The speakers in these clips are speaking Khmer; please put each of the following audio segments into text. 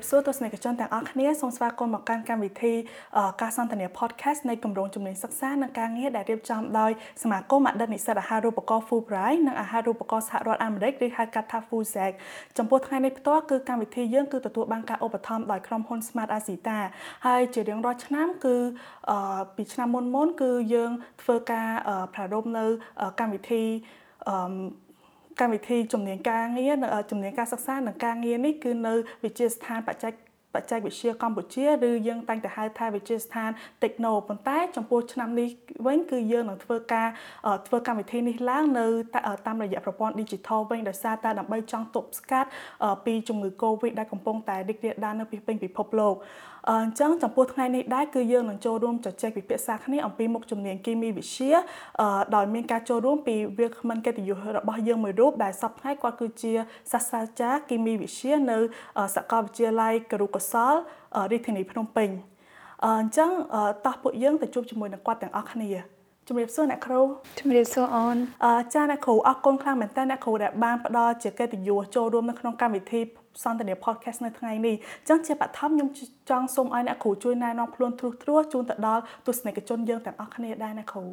រាបសួរទស្សនិកជនទាំងអស់គ្នាសូមស្វាគមន៍មកកាន់កម្មវិធីការសន្ទនា podcast នៃគម្រោងជំនាញសិក្សានិងការងារដែលរៀបចំដោយសមាគមអតីតនិស្សិតអាហារូបករណ៍ Fulbright និងអាហារូបករណ៍សហរដ្ឋអាមេរិកឬហៅកាត់ថា FUSAC ចំពោះថ្ងៃនេះផ្ទាល់គឺកម្មវិធីយើងគឺទទួលបានការឧបត្ថម្ភដោយក្រុមហ៊ុន Smart Asita ហើយជារៀងរាល់ឆ្នាំគឺពីឆ្នាំមុនមុនគឺយើងធ្វើការប្រារព្ធនៅកម្មវិធី កម្មវិធីជំនាញការងារជំនាញការសិក្សានិងការងារនេះគឺនៅវិទ្យាស្ថានបច្ចេកបច្ចេកវិទ្យាកម្ពុជាឬយើងតែងតែហៅថាវិទ្យាស្ថាន Techno ប៉ុន្តែចំពោះឆ្នាំនេះវិញគឺយើងនឹងធ្វើការធ្វើកម្មវិធីនេះឡើងនៅតាមរយៈប្រព័ន្ធ Digital វិញដោយសារតែដើម្បីចង់ទប់ស្កាត់ពីជំងឺ Covid ដែលកំពុងតែរីករាលដាលនៅពេញពិភពលោកអញ្ចឹងចំពោះថ្ងៃនេះដែរគឺយើងនឹងចូលរួមជជែកពិភាក្សាគ្នាអំពីមុខជំនាញគីមីវិទ្យាដោយមានការចូលរួមពីវាគ្មិនកិត្តិយសរបស់យើងមួយរូបដែលសប្តាហ៍គាត់គឺជាសាស្ត្រាចារ្យគីមីវិទ្យានៅសាកលវិទ្យាល័យគរុកោសលរាជធានីភ្នំពេញអញ្ចឹងតោះពួកយើងទៅជួបជាមួយនឹងគាត់ទាំងអស់គ្នាជំរាបសួរអ្នកគ្រូជំរាបសួរអូនអចាអ្នកគ្រូអរគុណខ្លាំងមែនតើអ្នកគ្រូដែលបានផ្ដល់ជាកិត្តិយសចូលរួមនៅក្នុងកម្មវិធី សន្ទនា podcast នៅថ្ងៃនេះអញ្ចឹងជាបឋមខ្ញុំចង់សូមឲ្យអ្នកគ្រូជួយណែនាំខ្លួនទ្រុសទ្រោះជូនទៅដល់ទស្សនិកជនយើងទាំងអស់គ្នាដែរអ្នកគ្រូ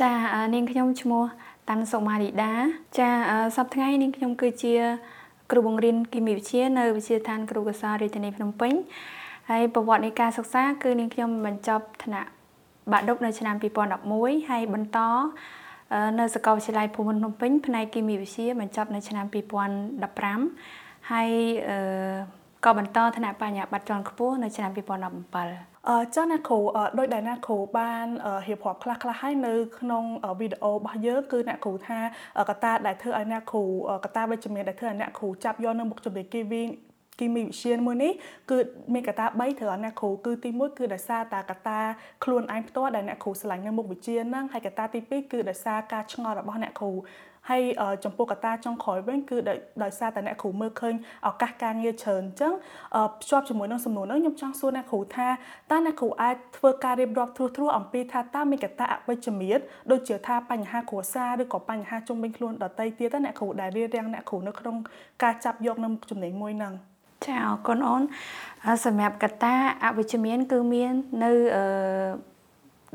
ចានាងខ្ញុំឈ្មោះតាន់សុមារីដាចាសប្តាហ៍ថ្ងៃនាងខ្ញុំគឺជាគ្រូបង្រៀនគីមីវិទ្យានៅវិទ្យាស្ថានគ្រូកសារាជធានីភ្នំពេញហើយប្រវត្តិនៃការសិក្សាគឺនាងខ្ញុំបញ្ចប់ថ្នាក់បាក់ឌុបនៅឆ្នាំ2011ហើយបន្តនៅសាកលវិទ្យាល័យភូមិន្ទភ្នំពេញផ្នែកគីមីវិទ្យាបញ្ចប់នៅឆ្នាំ2015 ហើយក៏បន្តថ្នាក់បញ្ញាបត្រជាន់ខ្ពស់នៅឆ្នាំ2017អឺចាអ្នកគ្រូដោយដែលអ្នកគ្រូបានរៀបរាប់ខ្លះខ្លះហើយនៅក្នុងវីដេអូរបស់យើងគឺអ្នកគ្រូថាកតាដែលធ្វើឲ្យអ្នកគ្រូកតាវិជ្ជមានដែលធ្វើឲ្យអ្នកគ្រូចាប់យកនៅមុខជំនាញគីវីគីមីវិទ្យាមួយនេះគឺមានកត្តា3ត្រូវឲ្យអ្នកគ្រូគឺទី1គឺដោយសារតាកត្តាខ្លួនឯងផ្ទាល់ដែលអ្នកគ្រូឆ្លាញ់នៅមុខវិជ្ជាហ្នឹងហើយកត្តាទី2គឺដោយសារការឆ្ងល់របស់អ្នកគ្រូ ហើយចំពោះកត្តាចុងក្រោយវិញគឺដោយសារតែអ្នកគ្រូមើលឃើញឱកាសការងារច្រើនអញ្ចឹងភ្ជាប់ជាមួយនឹងសំណួរនោះខ្ញុំចង់សួរអ្នកគ្រូថាតើអ្នកគ្រូអាចធ្វើការរៀបរាប់ត្រួសត្រាសអំពីថាតើមានកត្តាអវិជ្ជមានដូចជាថាបញ្ហាគ្រួសារឬក៏បញ្ហាជុំវិញខ្លួនដទៃទៀតតើអ្នកគ្រូដែលរៀបរៀងអ្នកគ្រូនៅក្នុងការចាប់យកនៅចំណេញមួយហ្នឹងចាអរគុណអូនសម្រាប់កតាអវិជ្ជមាន គឺមាននៅអឺ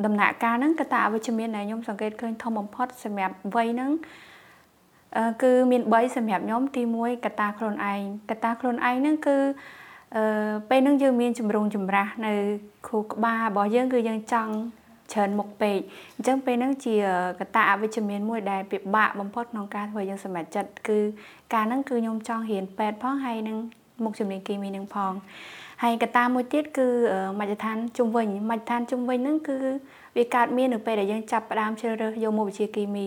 ដំណាក់កាលហ្នឹងកតាអវិជ្ជមានដែលខ្ញុំសង្កេតឃើញធំបំផុតសម្រាប់វ័យហ្នឹង គឺមាន3សម្រាប់ខ្ញុំទី1កតាខ្លួនឯងកតាខ្លួនឯងហ្នឹងគឺអឺពេលហ្នឹងយើងមានជំរងចម្រាស់នៅខួរក្បាលរបស់យើងគឺយើងចង់ច្រើនមុខពេកអញ្ចឹងពេលហ្នឹងជាកតាអវិជ្ជមានមួយដែលពិបាកបំផុតក្នុងការធ្វើយើងសម្រេចចិត្តគឺការហ្នឹងគឺខ្ញុំចង់រៀនពេទ្យផងហើយនឹងមុខជំនាញគីមីនឹងផងហើយកត្តាមួយទៀតគឺមជ្ឈដ្ឋានជុំវិញមជ្ឈដ្ឋានជុំវិញហ្នឹងគឺវាកើតមាននៅពេលដែលយើងចាប់ផ្ដើមជ្រើសរើសយកមុខវិជ្ជាគីមី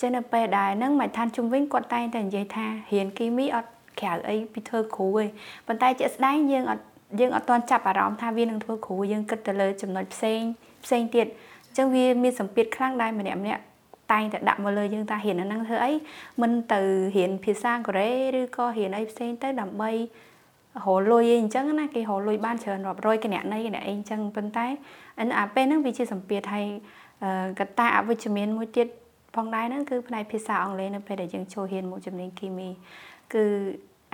ចឹងនៅពេលដែលហ្នឹងមជ្ឈដ្ឋានជុំវិញគាត់តែងតែនិយាយថារៀនគីមីអត់ក្រៅអីពីធ្វើគ្រូទេប៉ុន្តែជាក់ស្ដែងយើងអត់យើងអត់ទាន់ចាប់អារម្មណ៍ថាវានឹងធ្វើគ្រូយើងគិតទៅលើចំណុចផ្សេងផ្សេងទៀតអញ្ចឹងវាមានសម្ពាធខ្លាំងដែរម្នាក់ម្នាក់តែងតែដាក់មកលើយើងថារៀនអាហ្នឹងធ្វើអីមិនទៅរៀនភាសាកូរ៉េឬក៏រៀនអីផ្សេងទៅដើម្បីរលុយអីអញ្ចឹងណាគេរលុយបានច្រើនរាប់រយគណនីគណអីអញ្ចឹងប៉ុន្តែអាពេលហ្នឹងវាជាសម្ពាធហើយកត្តាអវិជ្ជមានមួយទៀត ផងដែរហ្នឹងគឺផ្នែកភាសាអង់គ្លេសនៅពេលដែលយើងចូលរៀនមុខជំនាញគីមីគឺ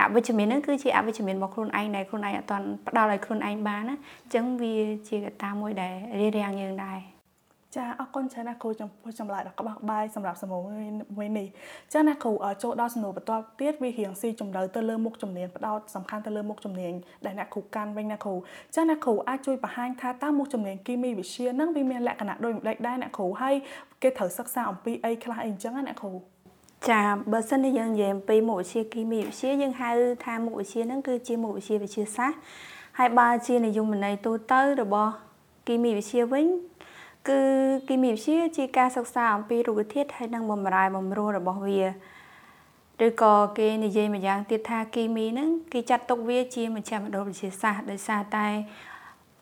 អវិជ្ជមានហ្នឹងគឺជាអវិជ្ជមានរបស់ខ្លួនឯងដែលខ្លួនឯងអត់ទាន់ផ្ដល់ឲ្យខ្លួនឯងបានណាអញ្ចឹងវាជាកត្តាមួយដែលរារាំងយើងដែរ ចាអរគុណច្រើនណាស់គ្រូចំពោះចម្លើយដ៏ក្បោះក្បាយសម្រាប់សំណួរមួយនេះចាណាគ្រូចូលដល់សំណួរបន្ទាប់ទៀតវារៀងស៊ីជម្រៅទៅលើមុខជំនាញផ្ដោតសំខាន់ទៅលើមុខជំនាញដែលអ្នកគ្រូកាន់វិញណាគ្រូចាណាគ្រូអាចជួយបង្ហាញថាតើមុខជំនាញគីមីវិទ្យានឹងវាមានលក្ខណៈដូចម្ដេចដែរអ្នកគ្រូហើយគេត្រូវសិក្សាអំពីអីខ្លះអីអញ្ចឹងណាអ្នកគ្រូចាបើសិនជាយើងនិយាយអំពីមុខវិជ្ជាគីមីវិទ្យាយើងហៅថាមុខវិជ្ជាហ្នឹងគឺជាមុខវិជ្ជាវិទ្យាសាស្ត្រហើយបើជានិយមន័យទូទៅរបស់គីមីវិទ្យាវិញ គឺគីមីវិទ្យាជាការសិក្សាអំពីរុក្ខធាតុហើយនិងបម្រែបម្រួលរបស់វាឬក៏គេនិយាយម្យ៉ាងទៀតថាគីមីហ្នឹងគេចាត់ទុកវាជាមជ្ឈមណ្ឌលវិទ្យាសាស្ត្រដោយសារតែ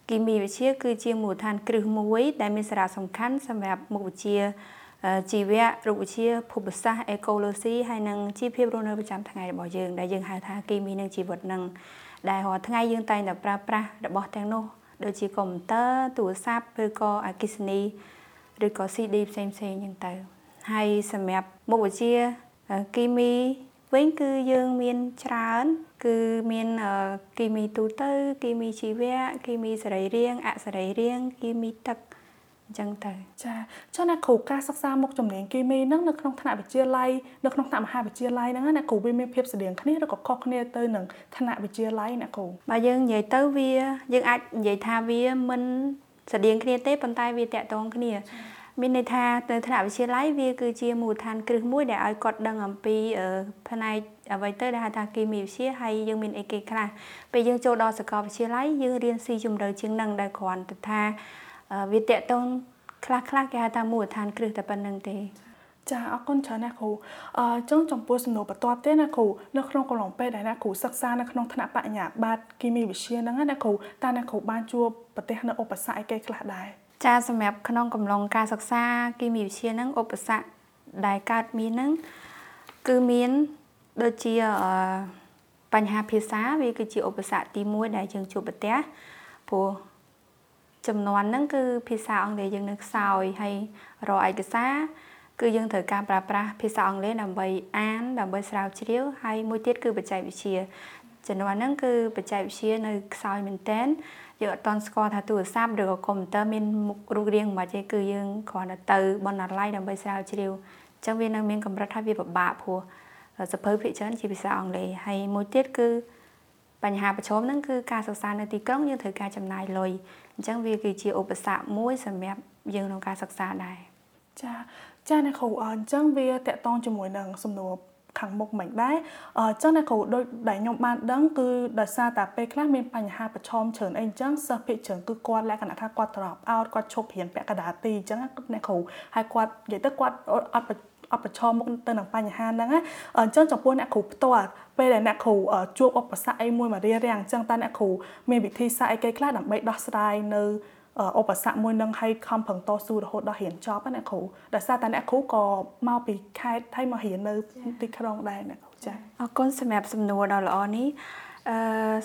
គីមីវិទ្យាគឺជាមូលដ្ឋានគ្រឹះមួយ ដែលមានសារៈសំខាន់សម្រាប់មុខវិជ្ជាជីវៈរូបវិទ្យាភូមិសាស្ត្រអេកូឡូស៊ីហើយនិងជីវភាពរស់នៅប្រចាំថ្ងៃរបស់យើងដែលយើងហៅថាគីមីនិងជីវិតនឹងដែលរាល់ថ្ងៃយើងតែងតែប្រើប្រាស់របស់ទាំងនោះ ដូចជាកុំព្យូទ័រទូរស័ព្ទឬក៏អគ្គិសនីឬក៏ CD ផ្សេងផ្សេងហ្នឹងទៅហើយសម្រាប់មុខវិជ្ជាគីមីវិញគឺយើងមានច្រើន គឺមានគីមីទូទៅគីមីជីវៈគីមីសរីរាង្គអសរីរាង្គគីមីទឹក អញ្ចឹងទៅចាចុះអ្នកគ្រូការសិក្សាមុខជំនាញគីមីហ្នឹងនៅក្នុងថ្នាក់វិទ្យាល័យនៅក្នុងថ្នាក់មហាវិទ្យាល័យហ្នឹងអ្នកគ្រូវាមានភាពស្តៀងគ្នាឬក៏ខុសគ្នាទៅនឹងថ្នាក់វិទ្យាល័យអ្នកគ្រូបើយើងនិយាយទៅវាយើងអាចនិយាយថាវាមិនស្តៀងគ្នាទេប៉ុន្តែវាតាក់ទងគ្នាមានន័យថានៅថ្នាក់វិទ្យាល័យវាគឺជាមូលដ្ឋានគ្រឹះមួយដែលឲ្យគាត់ដឹងអំពីផ្នែកអ្វីទៅដែលហៅថាគីមីវិទ្យាហើយយើងមានអីគេខ្លះពេលយើងចូលដល់សាកលវិទ្យាល័យយើងរៀនស៊ីជម្រៅជាងនឹងដែលគ្រាន់តែថា វាតាក់ទងខ្លះខ្លះគេហៅថាមូលដ្ឋានគ្រឹះតែប៉ុណ្្នឹងទេចាអរគុណច្រើនណាស់គ្រូអឺចឹងចំពោះសំណួរបន្ទាប់ទេណាគ្រូនៅក្នុងកំឡុងពេលដែលណាគ្រូសិក្សានៅក្នុងថ្នាក់បញ្ញាបត្រគីមីវិទ្យាហ្នឹងណាគ្រូតើណាគ្រូបានជួបប្រទះនៅឧបសគ្គអីគេខ្លះដែរចាសម្រាប់ក្នុងកំឡុងការសិក្សាគីមីវិទ្យាហ្នឹងឧបសគ្គដែលកើតមានហ្នឹងគឺមានដូចជាបញ្ហាភាសាវាគឺជាឧបសគ្គទី1ដែលយើងជួបប្រទះព្រោះ ចំនួនហ្នឹងគឺភាសាអង់គ្លេសយើងនៅខ្សោយហើយរកឯកសារគឺយើងត្រូវការប្រើប្រាស់ភាសាអង់គ្លេសដើម្បីអានដើម្បីស្រាវជ្រាវហើយមួយទៀតគឺបច្ចេកវិទ្យាចំនួនហ្នឹងគឺបច្ចេកវិទ្យានៅខ្សោយមែនតែនយើងអត់តន់ស្គាល់ថាទូរស័ព្ទឬក៏កុំព្យូទ័រមានមុខរូបរាងមិនទេគឺយើងគ្រាន់តែទៅបណ្ណាល័យដើម្បីស្រាវជ្រាវអញ្ចឹងវានៅមានកម្រិតថាវាពិបាកព្រោះសភៅភាគច្រើនជាភាសាអង់គ្លេសហើយមួយទៀតគឺ បញ្ហាប្រឈមហ្នឹងគឺការសិក្សានៅទីក្រុងយើងត្រូវការចំណាយលុយអញ្ចឹងវាគឺជាឧបសគ្គមួយសម្រាប់យើងក្នុងការសិក្សាដែរចាចាអ្នកគ្រូអញ្ចឹងវាតកតងជាមួយនឹងសំណួរខាងមុខមិនដែរអញ្ចឹងអ្នកគ្រូដូចដែលខ្ញុំបានដឹងគឺដោយសារតែពេលខ្លះមានបញ្ហាប្រឈមច្រើនអីអញ្ចឹងសិស្សភាគច្រើនគឺគាត់លក្ខណៈថាគាត់ drop out គាត់ឈប់រៀនពាក់កណ្ដាលទីអញ្ចឹងអ្នកគ្រូហើយគាត់និយាយទៅគាត់អត់ អត់ប្រឈមមុខទៅនឹងបញ្ហាហ្នឹងអញ្ចឹងចំពោះអ្នកគ្រូផ្ទាល់ពេលដែលអ្នកគ្រូជួបឧបសគ្គអីមួយមករៀបរៀងអញ្ចឹងតើអ្នកគ្រូមានវិធីសាស្ត្រអីគេខ្លះដើម្បីដោះស្រាយនៅឧបសគ្គមួយនឹងឲ្យខំប្រឹងតស៊ូរហូតដល់រៀនចប់ណាអ្នកគ្រូដោយសារតែអ្នកគ្រូក៏មកពីខេត្តហើយមករៀននៅទីក្រុងដែរអ្នកគ្រូចា៎អរគុណសម្រាប់សំណួរដ៏ល្អនេះ អឺ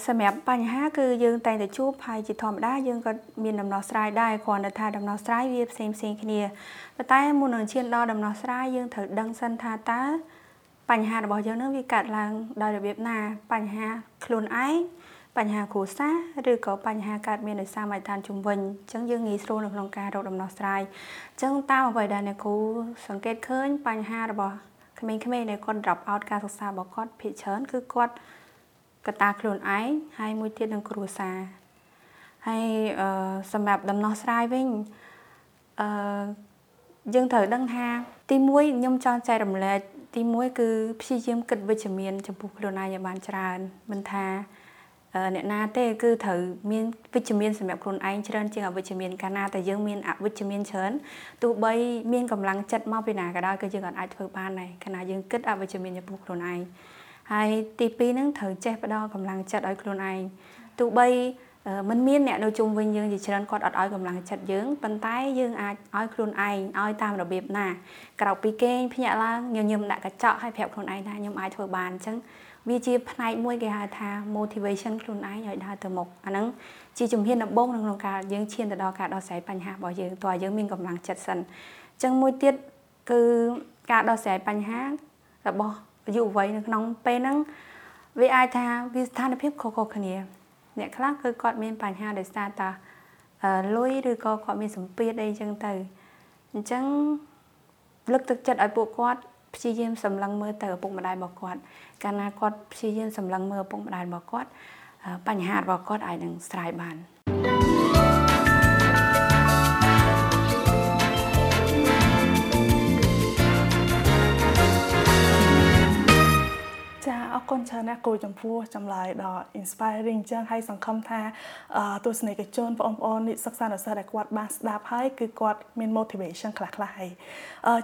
សម្រាប់បញ្ហាគឺយើងតែងតែជួបហើយជាធម្មតាយើងក៏មានដំណោះស្រាយដែរគ្រាន់តែថាដំណោះស្រាយវាផ្សេងផ្សេងគ្នាប៉ុន្តែមុននឹងឈានដល់ដំណោះស្រាយយើងត្រូវដឹងសិនថាតើបញ្ហារបស់យើងនឹងវាកើតឡើងដោយរបៀបណាបញ្ហាខ្លួនឯងបញ្ហាគ្រួសារឬក៏បញ្ហាកើតមានដោយសារមជ្ឈដ្ឋានជំវិញអញ្ចឹងយើងងាយស្រួលនៅក្នុងការរកដំណោះស្រាយអញ្ចឹងតាមអ្វីដែលអ្នកគ្រូសង្កេតឃើញបញ្ហារបស់ក្មេងៗដែលគាត់ drop out ការសិក្សារបស់គាត់ភាគច្រើនគឺគាត់ កត្តាខ្លួនឯងហើយមួយទៀតនឹងគ្រួសារហើយអឺសម្រាប់ដំណោះស្រាយវិញអឺយើងត្រូវដឹងថា ទី1ខ្ញុំចង់ចែករំលែកទី1គឺព្យាយាមគិតវិជ្ជមានចំពោះខ្លួនឯងឲ្យបានច្រើនមិនថាអ្នកណាទេគឺត្រូវមានវិជ្ជមានសម្រាប់ខ្លួនឯងច្រើនជាងអវិជ្ជមានកាលណាតែយើងមានអវិជ្ជមានច្រើនទោះបីមានកម្លាំងចិត្តមកពីណាក៏ដោយក៏យើងអាចធ្វើបានដែរខណៈយើងគិតអវិជ្ជមានចំពោះខ្លួនឯង ហើយទី2ហ្នឹងត្រូវចេះផ្ដល់កម្លាំងចិត្តឲ្យខ្លួនឯងទោះបីมันមានអ្នកនៅជុំវិញយើងជាច្រើនគាត់អត់ឲ្យកម្លាំងចិត្តយើងប៉ុន្តែយើងអាចឲ្យខ្លួនឯងឲ្យតាមរបៀបណាក្រៅពីគេងភ្ញាក់ឡើងញញឹមដាក់កញ្ចក់ឲ្យប្រាប់ខ្លួនឯងថាខ្ញុំអាចធ្វើបានអញ្ចឹងវាជាផ្នែកមួយគេហៅថា motivation ខ្លួនឯងឲ្យដើរទៅមុខអាហ្នឹងជាជំហានដំបូងក្នុងការយើងឈានទៅដល់ការដោះស្រាយបញ្ហារបស់យើងតើយើងមានកម្លាំងចិត្តសិនអញ្ចឹងមួយទៀតគឺការដោះស្រាយបញ្ហារបស់ យុវវ័យនៅក្នុងពេលហ្នឹងវាអាចថាវាស្ថានភាពខុសៗគ្នា អ្នកខ្លះគឺគាត់មានបញ្ហាដោយសារតាលុយឬក៏គាត់មានសម្ពាធអីចឹងទៅអញ្ចឹងលើកទឹកចិត្តឲ្យពួកគាត់ព្យាយាមសម្លឹងមើលទៅឪពុកម្ដាយរបស់គាត់កាលណាគាត់ព្យាយាមសម្លឹងមើលឪពុកម្ដាយរបស់គាត់បញ្ហារបស់គាត់អាចនឹងស្រាយបាន អរគុណច្រើនណាស់គូចំពោះចម្លើយដ៏ inspiring ចឹងហើយសង្ឃឹមថាទស្សនិកជនបងប្អូននិស្សិតសិស្សដែលគាត់បានស្ដាប់ហើយគឺគាត់មាន motivation ខ្លះៗហើយ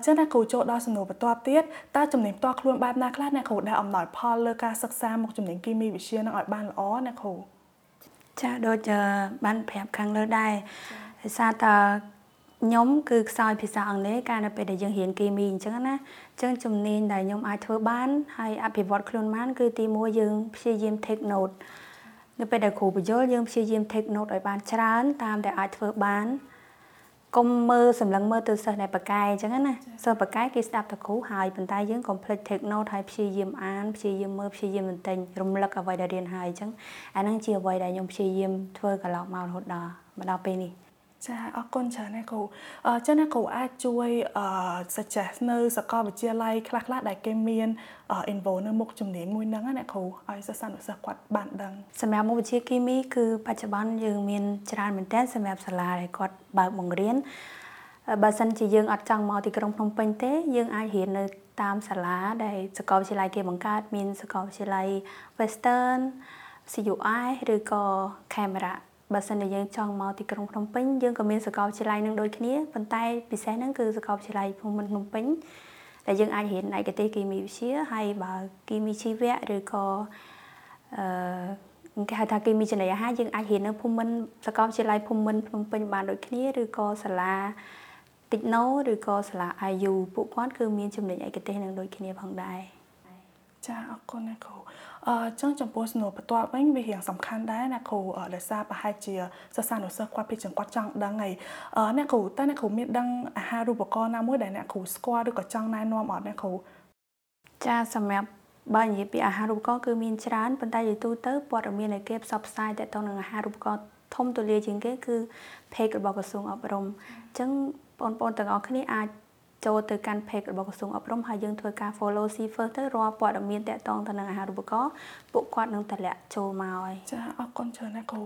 ចឹងណាគ្រូចូលដល់សំណួរបន្ទាប់ទៀតតើជំនាញផ្ទាល់ខ្លួនបែបណាខ្លះអ្នកគ្រូដែលអំណោយផលលើការសិក្សាមុខជំនាញគីមីវិទ្យានឹងឲ្យបានល្អអ្នកគ្រូចាដូចបានប្រាប់ខាងលើដែរដោយសារតើ ខ្ញុំគឺខ្សោយភាសាអង់គ្លេសកាលនៅពេលដែលយើងរៀនគីមីអញ្ចឹងណាអញ្ចឹងជំនាញដែលខ្ញុំអាចធ្វើបានហើយអភិវឌ្ឍខ្លួនបានគឺទី1យើងព្យាយាម take note នៅពេលដែលគ្រូបញ្យល់យើងព្យាយាម take note ឲ្យបានច្រើនតាមដែលអាចធ្វើបានកុំមើលសម្លឹងមើលទៅសិស្សដែលបកែអញ្ចឹងណាសិស្សបកែគេស្ដាប់តែគ្រូហើយប៉ុន្តែយើងកុំភ្លេច take note ហើយព្យាយាមអានព្យាយាមមើលព្យាយាមបន្ទិញរំលឹកអ្វីដែលរៀនហើយអញ្ចឹងអាហ្នឹងជាអ្វីដែលខ្ញុំព្យាយាមធ្វើកន្លងមករហូតដល់មកដល់ពេលនេះ ចាអរគុណច្រើនណាគ្រូអឺចឹងណាគ្រូអាចជួយអឺ suggest នៅសាកលវិទ្យាល័យខ្លះៗដែលគេមាន involve នៅមុខជំនាញមួយហ្នឹងណាគ្រូឲ្យសិស្សានុសិស្សគាត់បានដឹងសម្រាប់មុខវិជ្ជាគីមីគឺបច្ចុប្បន្នយើងមានច្រើនមែនទែនសម្រាប់សាលាដែលគាត់បើកបង្រៀនបើសិនជាយើងអត់ចង់មកទីក្រុងភ្នំពេញទេយើងអាចរៀននៅតាមសាលាដែលសាកលវិទ្យាល័យគេបង្កើតមានសាកលវិទ្យាល័យ Western CUI ឬក៏ Camera បើសិនជាយើងចង់មកទីក្រុងភ្នំពេញយើងក៏មានសាកលវិទ្យាល័យនឹងដូចគ្នាប៉ុន្តែពិសេសហ្នឹងគឺសាកលវិទ្យាល័យភូមិន្ទភ្នំពេញដែលយើងអាចរៀនឯកទេសគីមីវិទ្យាហើយបើគីមីជីវៈឬក៏អឺគេហៅថាគីមីចំណីអាហារយើងអាចរៀននៅភូមិន្ទសាកលវិទ្យាល័យភូមិន្ទភ្នំពេញបានដូចគ្នាឬក៏សាលាតិចណូឬក៏សាលា IU ពួកគាត់គឺមានចំណេញឯកទេសនឹងដូចគ្នាផងដែរ ចាអរគុណណាគ្រូអឺចឹងចំពោះសំណួរបន្ទាប់វិញវារៀងសំខាន់ដែរណាគ្រូដោយសារប្រហែលជាសិស្សានុសិស្សគាត់ពីចង្គាត់ចង់ដឹងហើយអឺអ្នកគ្រូតើអ្នកគ្រូមានដឹងអាហារូបករណ៍ណាមួយដែលអ្នកគ្រូស្គាល់ឬក៏ចង់ណែនាំអត់អ្នកគ្រូចាសម្រាប់បើនិយាយពីអាហារូបករណ៍គឺមានច្រើនប៉ុន្តែជាទូទៅព័ត៌មានដែលគេផ្សព្វផ្សាយទាក់ទងនឹងអាហារូបករណ៍ធំទូលាយជាងគេគឺ page របស់ក្រសួងអប់រំអញ្ចឹងបងប្អូនទាំងអស់គ្នាអាច ចូលទៅកាន់ page របស់ក្រសួងអប់រំហើយយើងធ្វើការ follow see first ទៅរាល់ព័ត៌មានតាក់ទងទៅនឹងអាហារូបករណ៍ពួកគាត់នឹងតម្លាក់ចូលមកហើយចាអរគុណច្រើនណាស់គ្រូ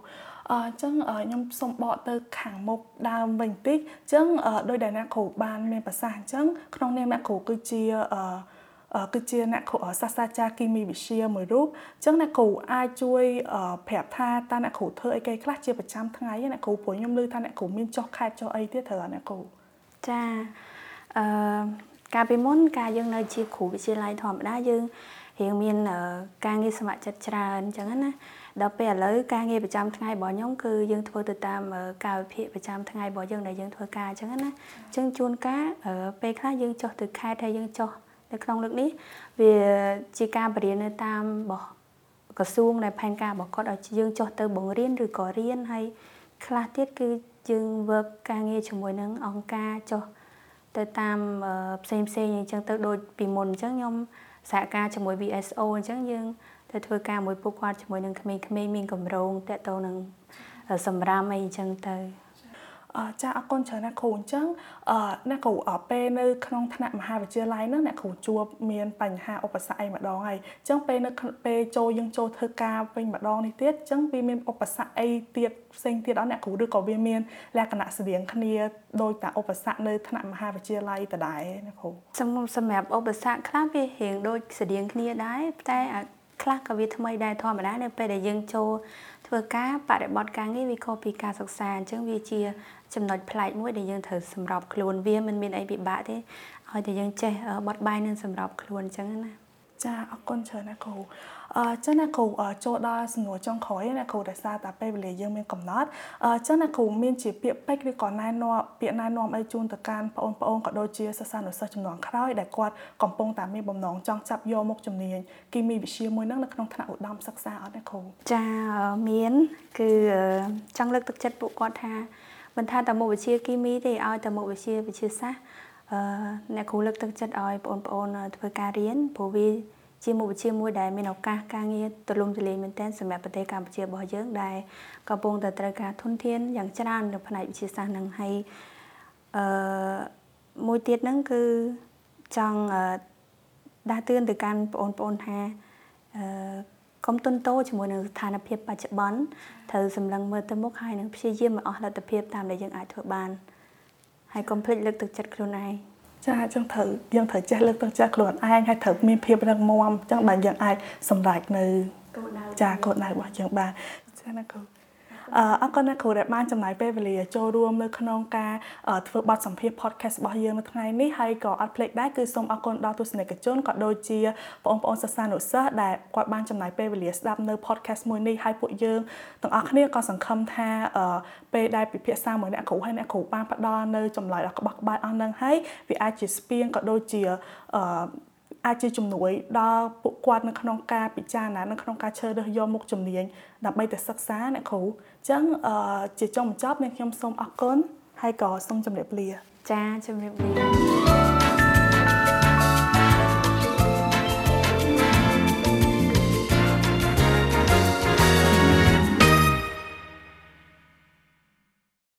អញ្ចឹងខ្ញុំសូមបកទៅខាងមុខដើមវិញតិចអញ្ចឹងដោយដែលអ្នកគ្រូបានមានប្រសាសន៍អញ្ចឹងក្នុងនាមអ្នកគ្រូគឺជាអឺគឺជាអ្នកគ្រូសាស្ត្រាចារ្យគីមីវិទ្យាមួយរូបអញ្ចឹងអ្នកគ្រូអាចជួយប្រាប់ថាតើអ្នកគ្រូធ្វើអីគេខ្លះជាប្រចាំថ្ងៃអ្នកគ្រូព្រោះខ្ញុំឮថាអ្នកគ្រូមានចុះខេតចុះអីទៀតត្រូវអ្នកគ្រូចា អឺកាលពីមុនកាលយើងនៅជាគ្រូវិទ្យាល័យធម្មតាយើងរៀងមានការងារស្ម័គ្រចិត្តច្រើនអញ្ចឹងណាដល់ពេលឥឡូវការងារប្រចាំថ្ងៃរបស់ខ្ញុំគឺយើងធ្វើទៅតាមកាលវិភាគប្រចាំថ្ងៃរបស់យើងដែលយើងធ្វើការអញ្ចឹងណាអញ្ចឹងជួនកាលពេលខ្លះយើងចុះទៅខេត្តហើយយើងចុះនៅក្នុងលើកនេះវាជាការបរៀននៅតាមរបស់ក្រសួងដែលផែនការរបស់គាត់ឲ្យយើងចុះទៅបង្រៀនឬក៏រៀនហើយខ្លះទៀតគឺយើង work ការងារជាមួយនឹងអង្គការចុះ ទៅតាមផ្សេងផ្សេងអញ្ចឹងទៅដូចពីមុនអញ្ចឹងខ្ញុំសហការជាមួយ VSO អញ្ចឹងយើងទៅធ្វើការមួយពួកគាត់ជាមួយនឹងក្មេងៗមានកម្រងតកតទៅនឹងសម្រាមអីអញ្ចឹងទៅអ ចាអរគុណច្រើនណាស់គ្រូអញ្ចឹងអអ្នកគ្រូពេលនៅក្នុងថ្នាក់មហាវិទ្យាល័យហ្នឹងអ្នកគ្រូជួបមានបញ្ហាឧបសគ្គអីម្ដងហើយអញ្ចឹងពេលនៅពេលចូលយើងចូលធ្វើការវិញម្ដងនេះទៀតអញ្ចឹងវាមានឧបសគ្គអីទៀតផ្សេងទៀតអត់អ្នកគ្រូឬក៏វាមានលក្ខណៈស្តៀងគ្នាដោយតាឧបសគ្គនៅថ្នាក់មហាវិទ្យាល័យដដែលអ្នកគ្រូសម្រាប់ឧបសគ្គខ្លះវារៀងដូចស្តៀងគ្នាដែរតែខ្លះក៏វាថ្មីដែរធម្មតានៅពេលដែលយើងចូលធ្វើការបរិបត្តិការងារវាខុសពីការសិក្សាអញ្ចឹងវាជា ចំណុចប្លែកមួយដែលយើងត្រូវសម្របខ្លួនវាមិនមានអីពិបាកទេឲ្យតែយើងចេះបត់បែននឹងសម្របខ្លួនអញ្ចឹងណាចាអរគុណច្រើនណាគ្រូអឺចឹងណាគ្រូចូលដល់សំណួរចុងក្រោយណាគ្រូដែលសារតែពេលវេលាយើងមានកំណត់អឺចឹងណាគ្រូមានជាពាក្យពេចន៍ឬក៏ណែនាំពាក្យណែនាំអីជូនទៅកាន់បងប្អូនក៏ដូចជាសិស្សានុសិស្សចំនួនក្រោយដែលគាត់កំពុងតែមានបំណងចង់ចាប់យកមុខជំនាញគីមីវិទ្យាមួយហ្នឹងនៅក្នុងថ្នាក់ឧត្តមសិក្សាអត់ណាគ្រូចាមាន គឺចង់លើកទឹកចិត្តពួកគាត់ថា មិនថាតែមុខវិជ្ជាគីមីទេឲ្យតែមុខវិជ្ជាវិទ្យាសាស្ត្រអឺអ្នកគ្រូលើកទឹកចិត្តឲ្យបងប្អូនធ្វើការរៀនព្រោះវាជាមុខវិជ្ជាមួយដែលមានឱកាសការងារទូលំទូលាយមែនទែនសម្រាប់ប្រទេសកម្ពុជារបស់យើងដែលកំពុងតែត្រូវការធនធានយ៉ាងច្រើននៅផ្នែកវិទ្យាសាស្ត្រនឹងហើយអឺមួយទៀតហ្នឹងគឺចង់ដាស់តឿនទៅកាន់បងប្អូនថាអឺ កុំទុនតូជាមួយនឹងស្ថានភាពបច្ចុប្បន្នត្រូវសម្លឹងមើលទៅមុខហើយនឹងព្យាយាមឲ្យអស់លទ្ធភាពតាមដែលយើងអាចធ្វើបានហើយកុំភ្លេចលើកទឹកចិត្តខ្លួនឯងចាអញ្ចឹងត្រូវយើងត្រូវចេះលើកទឹកចិត្តខ្លួនឯងហើយត្រូវមានភាពរឹងមាំអញ្ចឹងបានយើងអាចសម្រេចនៅចាគោលដៅរបស់យើងបានចាណាគ្រូ អរគុណអ្នកគ្រូដែលបានចំណាយពេលវេលាចូលរួមនៅក្នុងការធ្វើបទសម្ភាសន៍ podcast របស់យើងនៅថ្ងៃនេះហើយក៏អត់ភ្លេចដែរគឺសូមអរគុណដល់ទស្សនិកជនក៏ដូចជាបងប្អូនសិស្សានុសិស្សដែលគាត់បានចំណាយពេលវេលាស្ដាប់នៅ podcast មួយនេះហើយពួកយើងទាំងអស់គ្នាក៏សង្ឃឹមថាពេលដែលពិភាក្សាមួយអ្នកគ្រូហើយអ្នកគ្រូបានផ្ដល់នៅចម្លើយដ៏ក្បោះក្បាយអស់នឹងហើយវាអាចជាស្ពានក៏ដូចជាអា ចជាជំនួយដល់ពួកគាត់នៅក្នុងការពិចារណានៅក្នុងការជ្រើសរើសយកមុខជំនាញដើម្បីទៅសិក្សាអ្នកគ្រូអញ្ចឹងជាចុងបញ្ចប់នាងខ្ញុំសូមអរគុណហើយក៏សូមជម្រាបលា ចាជម្រាបលា